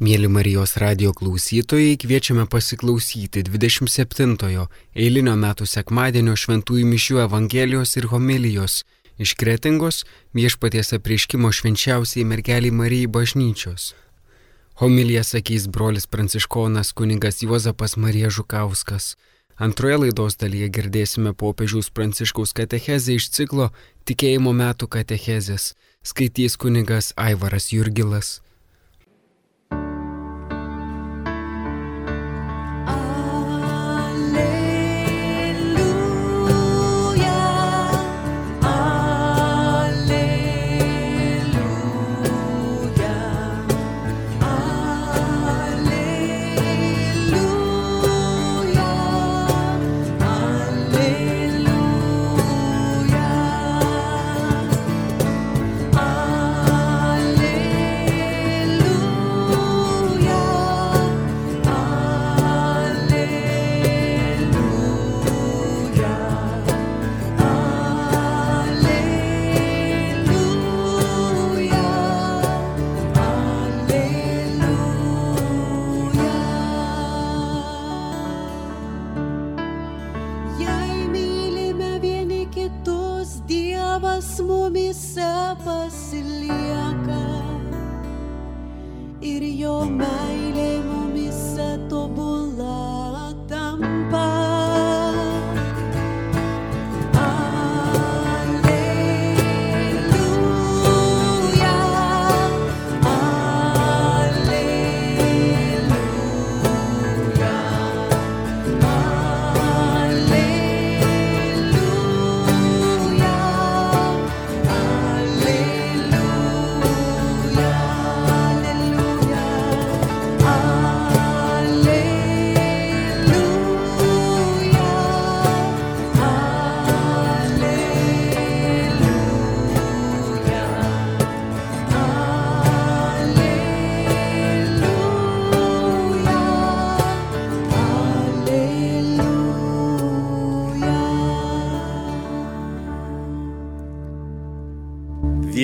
Mėly Marijos radio klausytojai, kviečiame pasiklausyti 27-ojo eilinio metų sekmadienio šventųjų mišių Evangelijos ir homilijos iš Kretingos viešpaties apreiškimo švenčiausiai mergeliai Marijai bažnyčios. Homiliją sakys brolis pranciškonas kuningas Juozapas Marija Žukauskas. Antroje laidos dalyje girdėsime popiežiaus pranciškaus katechezę iš ciklo Tikėjimo metų katechezės. Skaitys kuningas Aivaras Jurgilas.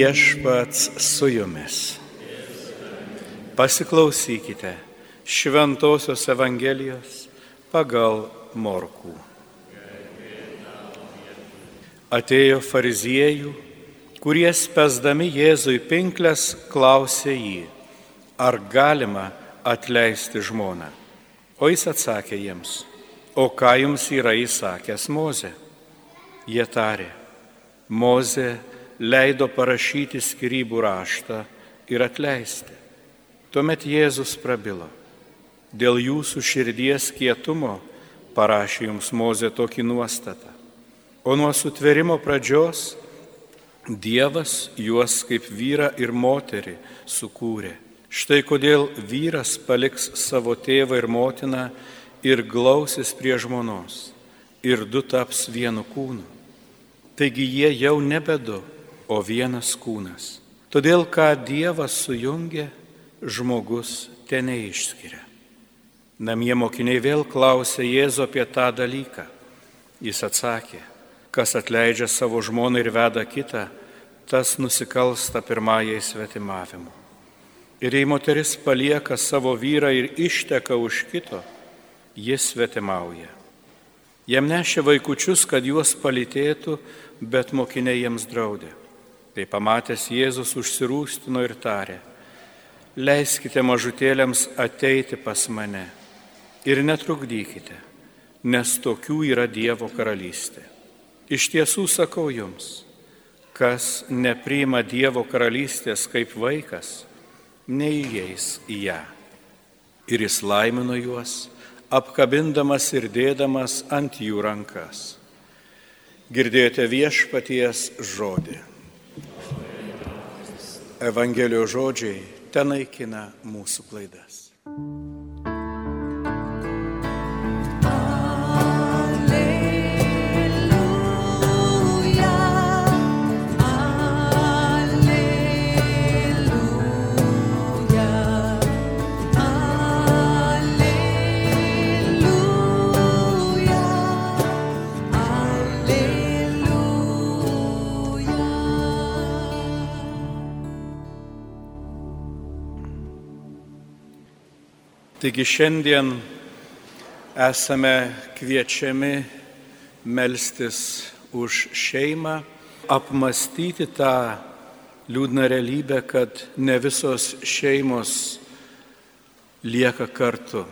Viešpats su jumis. Pasiklausykite Šventojios Evangelijos pagal Morkų. Atėjo fariziejų, kurie spesdami Jėzui pinklės klausė jį, ar galima atleisti žmoną. O jis atsakė jiems, o ką jums yra įsakęs Moze? Jie tarė, Moze leido parašyti skirybų raštą ir atleisti. Tuomet Jėzus prabilo. Dėl jūsų širdies kietumo parašė jums Mozė tokį nuostatą. O nuo sutverimo pradžios Dievas juos kaip vyrą ir moterį sukūrė. Štai kodėl vyras paliks savo tėvą ir motiną ir glausis prie žmonos. Ir du taps vienu kūnu. Taigi jie jau nebedu, o vienas kūnas. Todėl, ką Dievas sujungė, žmogus ten neišskiria. Namie mokiniai vėl klausė Jėzu apie tą dalyką. Jis atsakė, kas atleidžia savo žmoną ir veda kitą, tas nusikalsta pirmąjai svetimavimu. Ir jei moteris palieka savo vyrą ir išteka už kito, jis svetimauja. Jam nešė vaikučius, kad juos palitėtų, bet mokiniai jiems draudė. Tai pamatęs Jėzus užsirūstino ir tarė, leiskite mažutėliams ateiti pas mane ir netrukdykite, nes tokių yra Dievo karalystė. Iš tiesų sakau jums, kas nepriima Dievo karalystės kaip vaikas, neįeis į ją. Ir jis laimino juos, apkabindamas ir dėdamas ant jų rankas. Girdėjote viešpaties žodį. Evangelijos žodžiai ten naikina mūsų klaidas. Taigi šiandien esame kviečiami melstis už šeimą, apmastyti tą liūdną realybę, kad ne visos šeimos lieka kartu,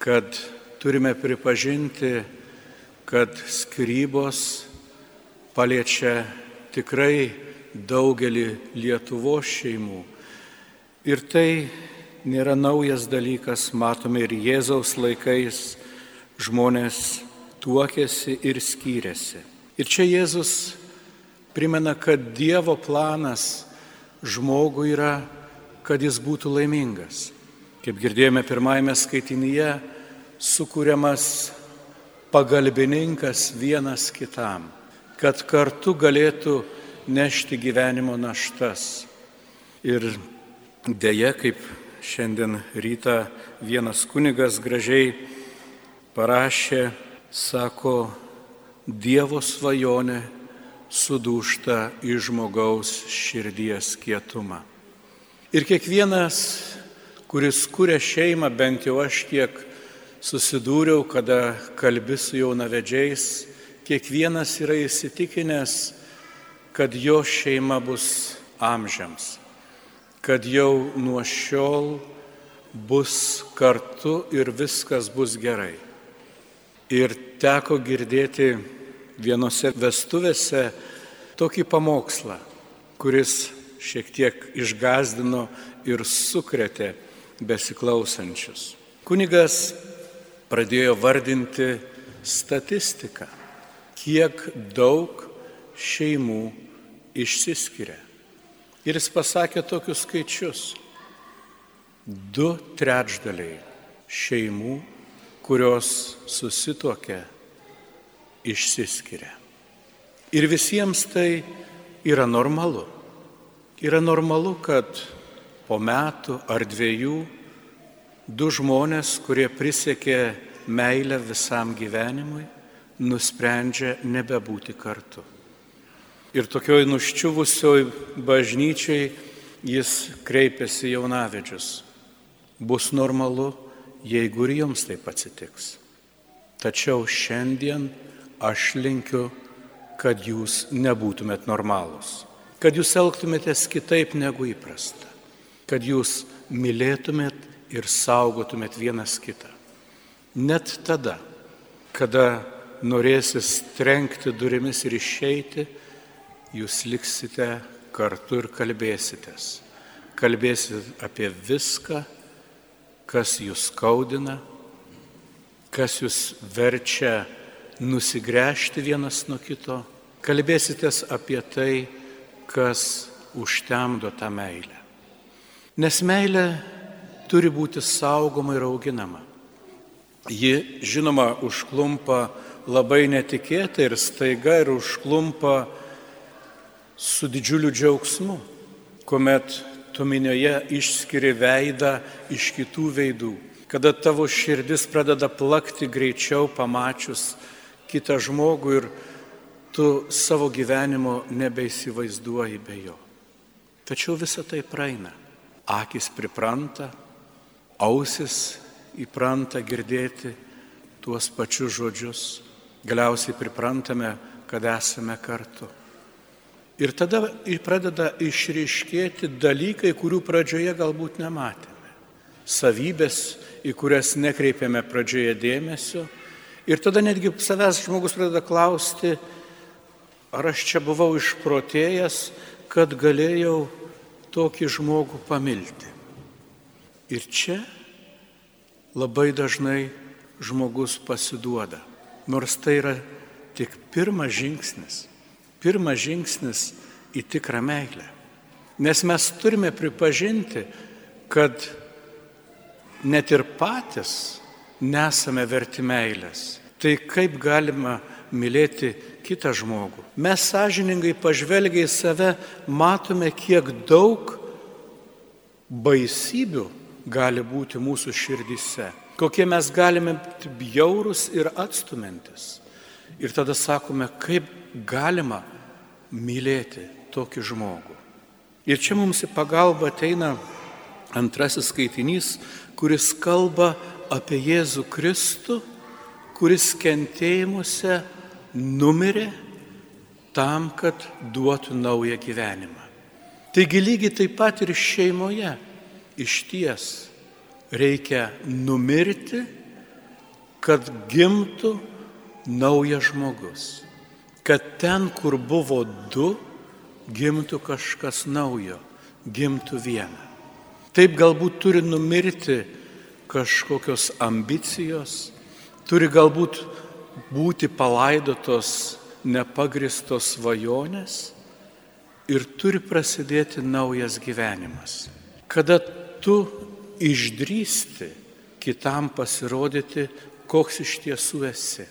kad turime pripažinti, kad skirybos paliečia tikrai daugelį Lietuvos šeimų. Ir tai nėra naujas dalykas, matome ir Jėzaus laikais žmonės tuokėsi ir skyrėsi. Ir čia Jėzus primena, kad Dievo planas žmogui yra, kad jis būtų laimingas. Kaip girdėjome pirmajame skaitinyje, sukūriamas pagalbininkas vienas kitam kad kartu galėtų nešti gyvenimo naštas. Ir dėja, kaip šiandien rytą vienas kunigas gražiai parašė, sako, Dievo svajonė sudūšta į žmogaus širdies kietumą. Ir kiekvienas, kuris kuria šeimą, bent jau aš kiek susidūriau, kada kalbi su jaunavedžiais, kiekvienas yra įsitikinęs, kad jo šeima bus amžiams, kad jau nuo šiol bus kartu ir viskas bus gerai. Ir teko girdėti vienose vestuvėse tokį pamokslą, kuris šiek tiek išgazdino ir sukretė besiklausančius. Kunigas pradėjo vardinti statistiką kiek daug šeimų išsiskiria. Ir jis pasakė tokius skaičius. Du trečdaliai šeimų, kurios susitokia, išsiskiria. Ir visiems tai yra normalu. Yra normalu, kad po metų ar dviejų du žmonės, kurie prisiekė meilę visam gyvenimui, nusprendžia nebebūti kartu. Ir tokioj nuščiuvusioj bažnyčiai jis kreipiasi jaunavedžius. Bus normalu, jeigu ir jums taip atsitiks. Tačiau šiandien aš linkiu, kad jūs nebūtumėt normalūs, kad jūs elgtumėtės kitaip negu įprasta, kad jūs mylėtumėt ir saugotumėt vienas kitą. Net tada, kada norėsis trenkti durimis ir išeiti, jūs liksite kartu ir kalbėsitės. Kalbėsit apie viską, kas jūs skaudina, kas jūs verčia nusigręžti vienas nuo kito. Kalbėsitės apie tai, kas užtemdo tą meilę. Nes meilė turi būti saugoma ir auginama. Ji, žinoma, užklumpa labai netikėtai ir staiga ir užklumpa su didžiuliu džiaugsmu, kuomet tu minioje išskiri veidą iš kitų veidų, kada tavo širdis pradeda plakti greičiau pamačius kitą žmogų ir tu savo gyvenimo nebeįsivaizduoji be jo. Tačiau visa tai praeina. Akis pripranta, ausis įpranta girdėti tuos pačius žodžius, galiausiai priprantame, kad esame kartu. Ir tada pradeda išryškėti dalykai, kurių pradžioje galbūt nematėme. Savybės, į kurias nekreipėme pradžioje dėmesio. Ir tada netgi savęs žmogus pradeda klausti, ar aš čia buvau išprotėjęs, kad galėjau tokį žmogų pamilti. Ir čia labai dažnai žmogus pasiduoda nors tai yra tik pirmas žingsnis, pirmas žingsnis į tikrą meilę. Nes mes turime pripažinti, kad net ir patys nesame verti meilės. Tai kaip galima mylėti kitą žmogų? Mes sąžiningai pažvelgiai į save matome, kiek daug baisybių gali būti mūsų širdise kokie mes galime bjaurus ir atstumintis. Ir tada sakome, kaip galima mylėti tokį žmogų. Ir čia mums į pagalbą ateina Antrasis skaitinys, kuris kalba apie Jėzų Kristų, kuris kentėjimuose numirė tam, kad duotų naują gyvenimą. Taigi lygiai taip pat ir šeimoje iš ties reikia numirti, kad gimtų naujas žmogus. Kad ten, kur buvo du, gimtų kažkas naujo, gimtų viena. Taip galbūt turi numirti kažkokios ambicijos, turi galbūt būti palaidotos nepagristos svajonės ir turi prasidėti naujas gyvenimas. Kada tu išdrysti kitam pasirodyti, koks iš tiesų esi.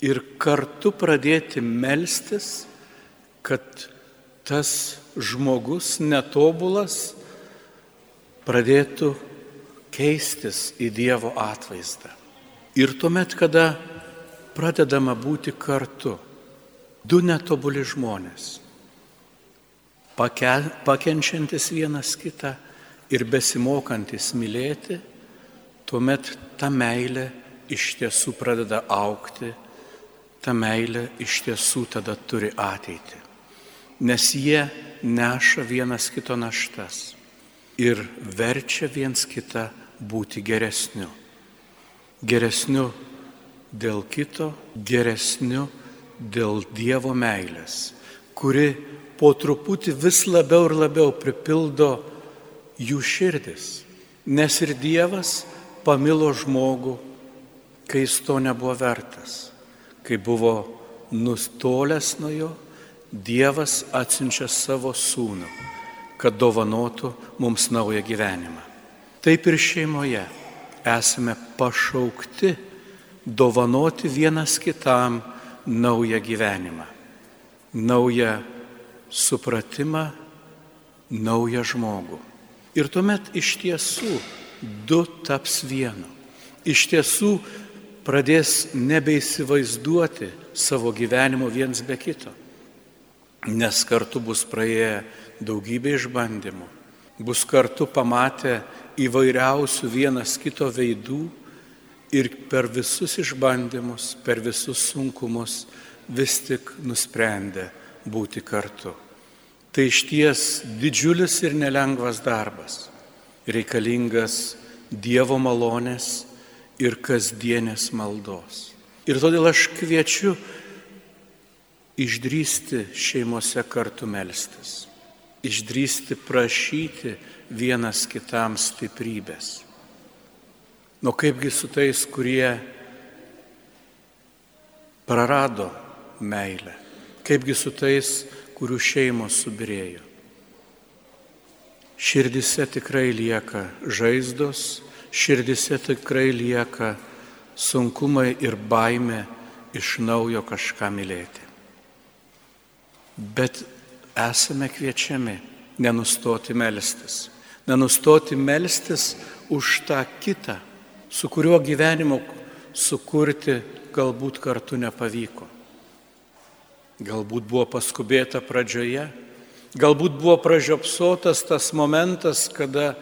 Ir kartu pradėti melstis, kad tas žmogus netobulas pradėtų keistis į Dievo atvaizdą. Ir tuomet, kada pradedama būti kartu, du netobuli žmonės, pakenčiantis vienas kitą ir besimokantis mylėti, tuomet ta meilė iš tiesų pradeda aukti, ta meilė iš tiesų tada turi ateitį nes jie neša vienas kito naštas ir verčia viens kitą būti geresniu. Geresniu dėl kito, geresniu dėl Dievo meilės, kuri po truputį vis labiau ir labiau pripildo jų širdis. Nes ir Dievas pamilo žmogų, kai jis to nebuvo vertas, kai buvo nustolęs nuo jo Dievas atsiunčia savo sūnų, kad dovanotų mums naują gyvenimą. Taip ir šeimoje esame pašaukti dovanoti vienas kitam naują gyvenimą, naują supratimą, naują žmogų. Ir tuomet iš tiesų du taps vienu. Iš tiesų pradės nebeįsivaizduoti savo gyvenimo viens be kito nes kartu bus praėję daugybė išbandymų, bus kartu pamatę įvairiausių vienas kito veidų ir per visus išbandymus, per visus sunkumus vis tik nusprendė būti kartu. Tai iš ties didžiulis ir nelengvas darbas, reikalingas Dievo malonės ir kasdienės maldos. Ir todėl aš kviečiu išdrysti šeimose kartu melstis, išdrysti prašyti vienas kitam stiprybės. Nu kaipgi su tais, kurie prarado meilę, kaipgi su tais, kurių šeimos subirėjo. Širdise tikrai lieka žaizdos, širdise tikrai lieka sunkumai ir baime iš naujo kažką mylėti. Bet esame kviečiami nenustoti melstis. Nenustoti melstis už tą kitą, su kuriuo gyvenimu sukurti galbūt kartu nepavyko. Galbūt buvo paskubėta pradžioje, galbūt buvo pražiopsotas tas momentas, kada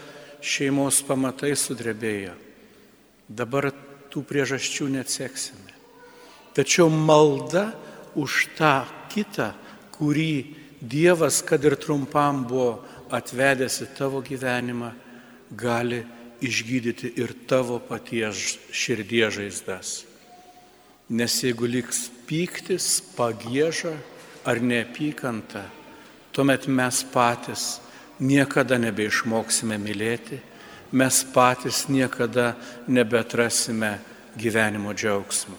šeimos pamatai sudrebėjo. Dabar tų priežasčių neatseksime. Tačiau malda už tą kitą kurį Dievas, kad ir trumpam buvo atvedęs į tavo gyvenimą, gali išgydyti ir tavo paties širdies žaizdas. Nes jeigu liks pyktis, pagėža ar neapykanta, tuomet mes patys niekada nebeišmoksime mylėti, mes patys niekada nebetrasime gyvenimo džiaugsmo.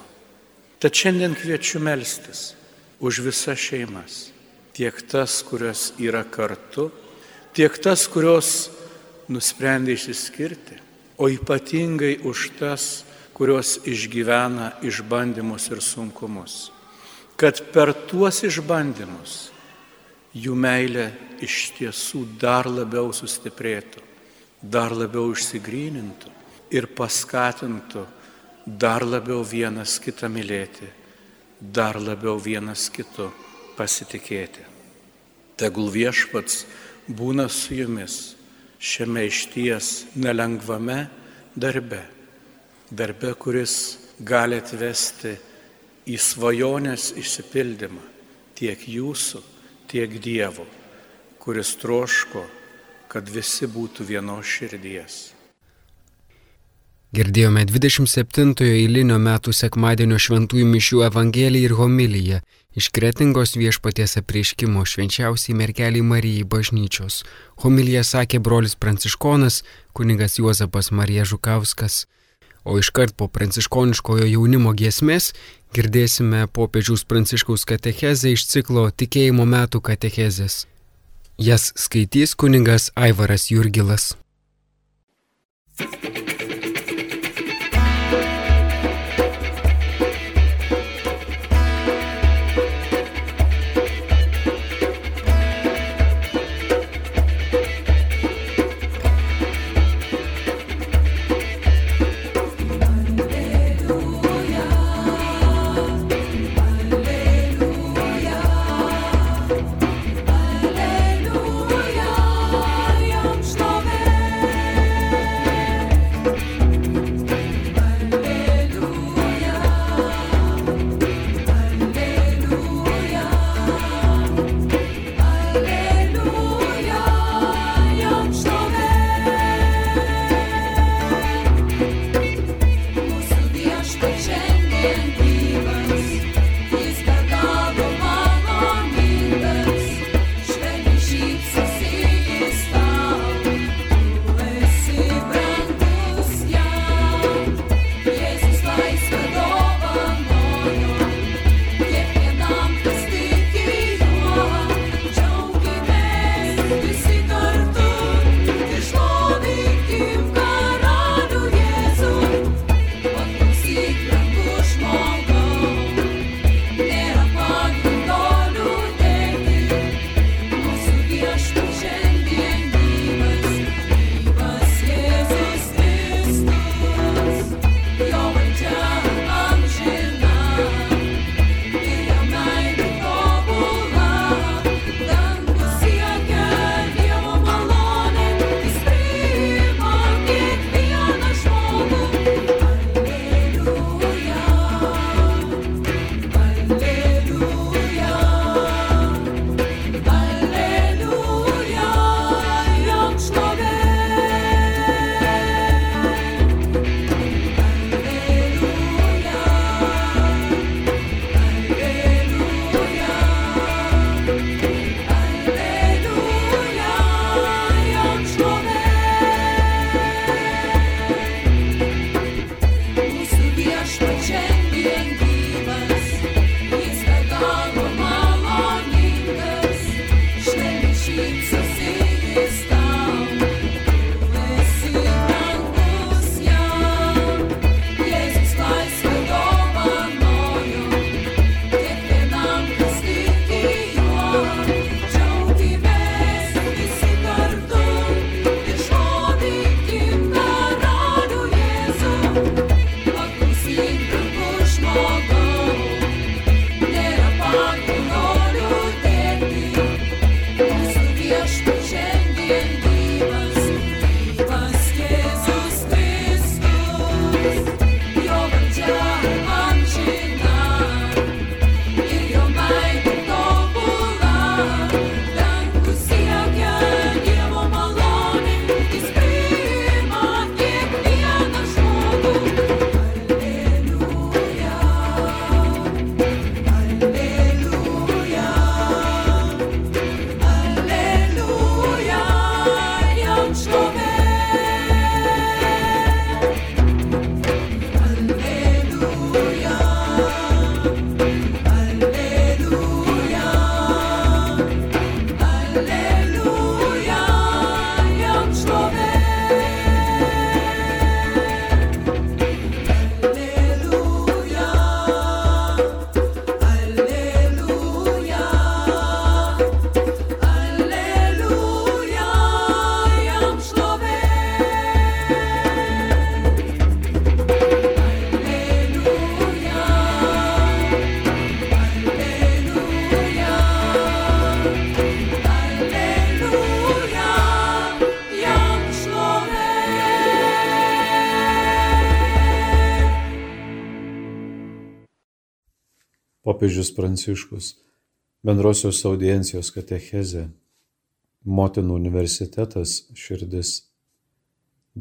Tad šiandien kviečiu melstis už visas šeimas. Tiek tas, kurios yra kartu, tiek tas, kurios nusprendė išsiskirti, o ypatingai už tas, kurios išgyvena išbandymus ir sunkumus. Kad per tuos išbandymus jų meilė iš tiesų dar labiau sustiprėtų, dar labiau išsigrynintų ir paskatintų dar labiau vienas kitą mylėti dar labiau vienas kitu pasitikėti. Tegul viešpats būna su jumis šiame išties nelengvame darbe. Darbe, kuris gali atvesti į svajonės išsipildymą tiek jūsų, tiek Dievo, kuris troško, kad visi būtų vienos širdies. Girdėjome 27-ojo eilinio metų sekmadienio šventųjų mišių evangeliją ir homiliją iš kretingos viešpaties apreiškimo švenčiausiai merkeliai Marijai bažnyčios. Homiliją sakė brolis pranciškonas, kunigas Juozapas Marija Žukauskas. O iškart po pranciškoniškojo jaunimo giesmės girdėsime popiežiaus pranciškaus katechezę iš ciklo Tikėjimo metų katechezės. Jas skaitys kuningas Aivaras Jurgilas. Popiežius Pranciškus, bendrosios audiencijos katechezė, Motinų universitetas širdis.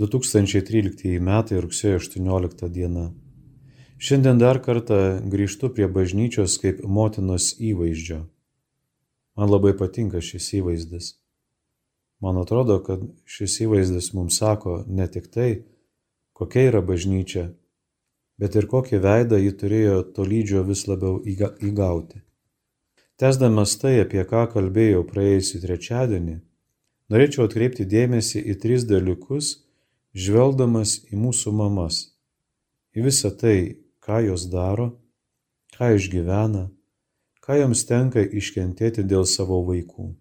2013 metai rugsėjo 18 diena. Šiandien dar kartą grįžtu prie bažnyčios kaip motinos įvaizdžio. Man labai patinka šis įvaizdis. Man atrodo, kad šis įvaizdis mums sako ne tik tai, kokia yra bažnyčia, bet ir kokį veidą ji turėjo tolydžio vis labiau įgauti. Tesdamas tai, apie ką kalbėjau praėjusį trečiadienį, norėčiau atkreipti dėmesį į tris dalykus, žvelgdamas į mūsų mamas, į visą tai, ką jos daro, ką išgyvena, ką joms tenka iškentėti dėl savo vaikų.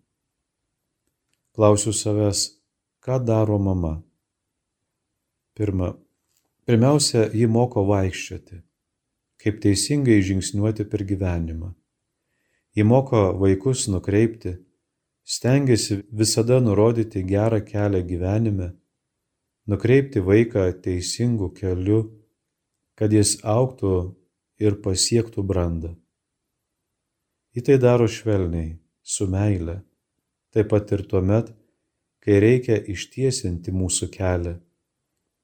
Klausiu savęs, ką daro mama? Pirma, pirmiausia, ji moko vaikščioti, kaip teisingai žingsniuoti per gyvenimą. Ji moko vaikus nukreipti, stengiasi visada nurodyti gerą kelią gyvenime, nukreipti vaiką teisingų keliu, kad jis auktų ir pasiektų brandą. Ji tai daro švelniai, su meile taip pat ir tuomet, kai reikia ištiesinti mūsų kelią,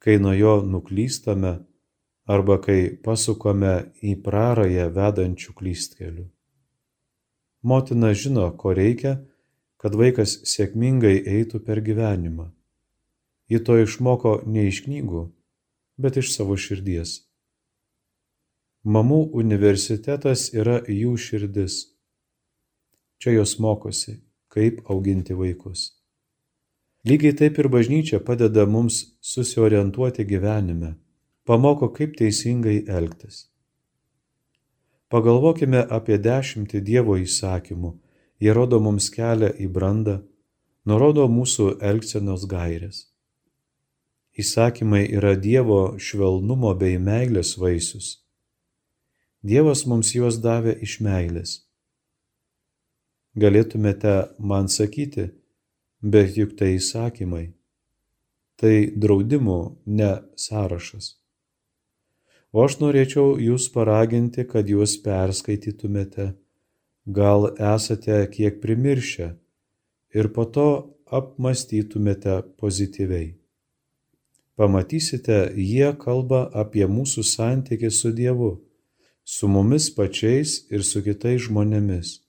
kai nuo jo nuklystame arba kai pasukame į prarąją vedančių klystkelių. Motina žino, ko reikia, kad vaikas sėkmingai eitų per gyvenimą. Ji to išmoko ne iš knygų, bet iš savo širdies. Mamų universitetas yra jų širdis. Čia jos mokosi kaip auginti vaikus. Lygiai taip ir bažnyčia padeda mums susiorientuoti gyvenime, pamoko, kaip teisingai elgtis. Pagalvokime apie dešimtį Dievo įsakymų, jie rodo mums kelią į brandą, nurodo mūsų elgsenos gairės. Įsakymai yra Dievo švelnumo bei meilės vaisius. Dievas mums juos davė iš meilės galėtumėte man sakyti, bet juk tai įsakymai. Tai draudimų, ne sąrašas. O aš norėčiau jūs paraginti, kad jūs perskaitytumėte, gal esate kiek primiršę ir po to apmastytumėte pozityviai. Pamatysite, jie kalba apie mūsų santykį su Dievu, su mumis pačiais ir su kitais žmonėmis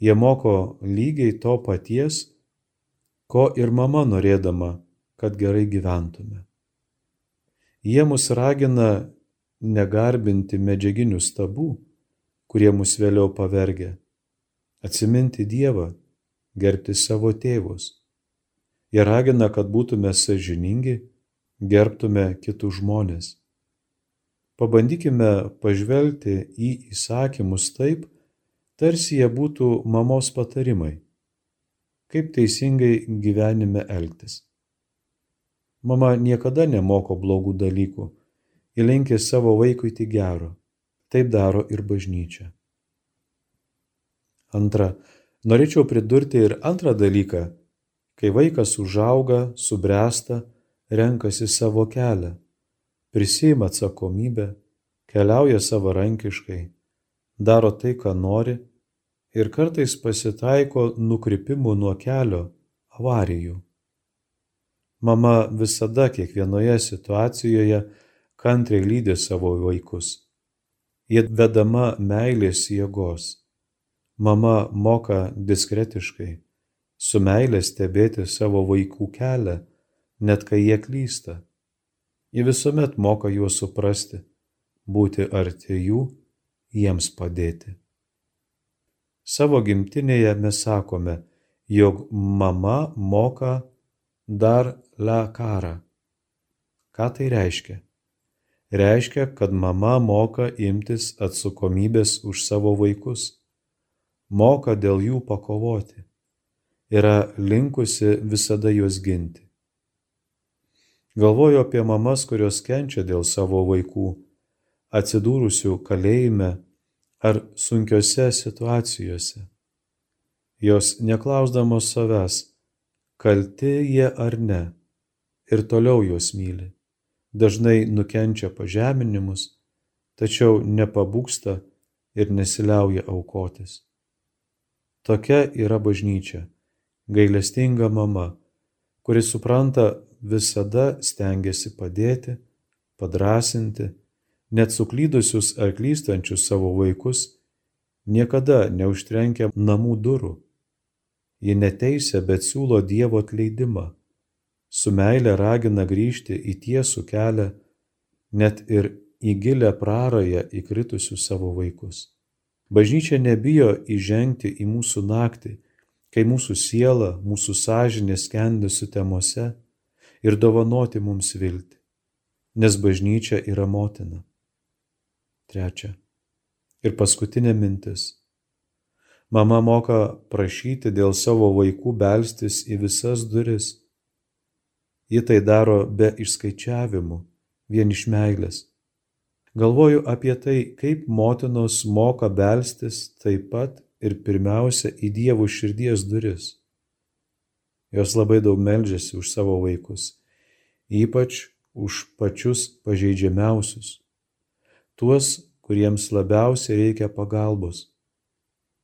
Jie moko lygiai to paties, ko ir mama norėdama, kad gerai gyventume. Jie mus ragina negarbinti medžiaginių stabų, kurie mus vėliau pavergia, atsiminti Dievą, gerbti savo tėvus. Jie ragina, kad būtume sažiningi, gerbtume kitus žmonės. Pabandykime pažvelgti į įsakymus taip, tarsi jie būtų mamos patarimai, kaip teisingai gyvenime elgtis. Mama niekada nemoko blogų dalykų, įlinkė savo vaikui tik gero, taip daro ir bažnyčia. Antra, norėčiau pridurti ir antrą dalyką, kai vaikas užauga, subręsta, renkasi savo kelią, prisima atsakomybę, keliauja savarankiškai, daro tai, ką nori ir kartais pasitaiko nukrypimų nuo kelio, avarijų. Mama visada kiekvienoje situacijoje kantriai lydė savo vaikus. Jie vedama meilės jėgos. Mama moka diskretiškai, su meilė stebėti savo vaikų kelią, net kai jie klysta. Ji visuomet moka juos suprasti, būti arti jų, jiems padėti. Savo gimtinėje mes sakome, jog mama moka dar la karą. Ką tai reiškia? Reiškia, kad mama moka imtis atsakomybės už savo vaikus, moka dėl jų pakovoti, yra linkusi visada juos ginti. Galvoju apie mamas, kurios kenčia dėl savo vaikų, atsidūrusių kalėjime ar sunkiose situacijose. Jos neklausdamos savęs, kalti jie ar ne, ir toliau juos myli. Dažnai nukenčia pažeminimus, tačiau nepabūksta, ir nesiliauja aukotis. Tokia yra bažnyčia, gailestinga mama, kuri supranta visada stengiasi padėti, padrasinti, net suklydusius ar klystančius savo vaikus, niekada neužtrenkia namų durų. Ji neteisia, bet siūlo Dievo atleidimą. Su meile ragina grįžti į tiesų kelią, net ir į gilę prarąją įkritusius savo vaikus. Bažnyčia nebijo įžengti į mūsų naktį, kai mūsų siela, mūsų sąžinė skendi sutemose ir dovanoti mums viltį, nes bažnyčia yra motina. Trečia. Ir paskutinė mintis. Mama moka prašyti dėl savo vaikų belstis į visas duris. Ji tai daro be išskaičiavimų, vien iš meilės. Galvoju apie tai, kaip motinos moka belstis taip pat ir pirmiausia į Dievo širdies duris. Jos labai daug melžiasi už savo vaikus, ypač už pačius pažeidžiamiausius, tuos, kuriems labiausiai reikia pagalbos,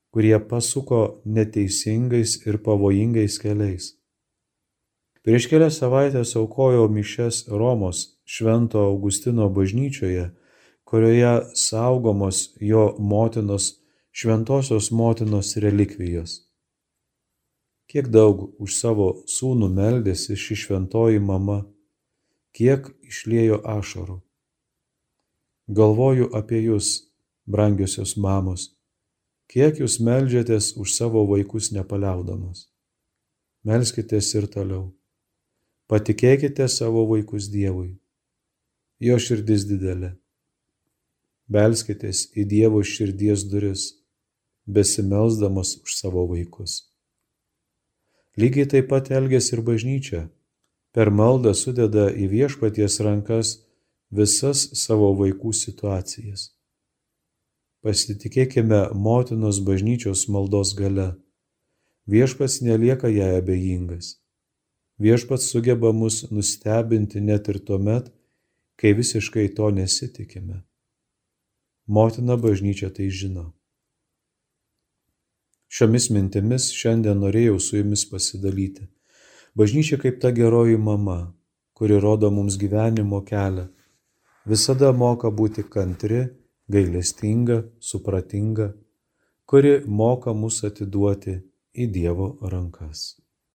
kurie pasuko neteisingais ir pavojingais keliais. Prieš kelias savaitės aukojau mišes Romos Švento Augustino bažnyčioje, kurioje saugomos jo motinos šventosios motinos relikvijos. Kiek daug už savo sūnų meldėsi ši šventoji mama, kiek išlėjo ašarų. Galvoju apie jūs, brangiosios mamos, kiek jūs melžiatės už savo vaikus nepaliaudamos. Melskitės ir toliau. Patikėkite savo vaikus Dievui. Jo širdis didelė belskitės į Dievo širdies duris, besimelsdamas už savo vaikus. Lygiai taip pat elgės ir bažnyčia. Per maldą sudeda į viešpaties rankas visas savo vaikų situacijas. Pasitikėkime motinos bažnyčios maldos gale. Viešpats nelieka ją abejingas. Viešpats sugeba mus nustebinti net ir tuomet, kai visiškai to nesitikime. Motina bažnyčia tai žino. Šiomis mintimis šiandien norėjau su jumis pasidalyti. Bažnyčia kaip ta geroji mama, kuri rodo mums gyvenimo kelią, visada moka būti kantri, gailestinga, supratinga, kuri moka mus atiduoti į Dievo rankas.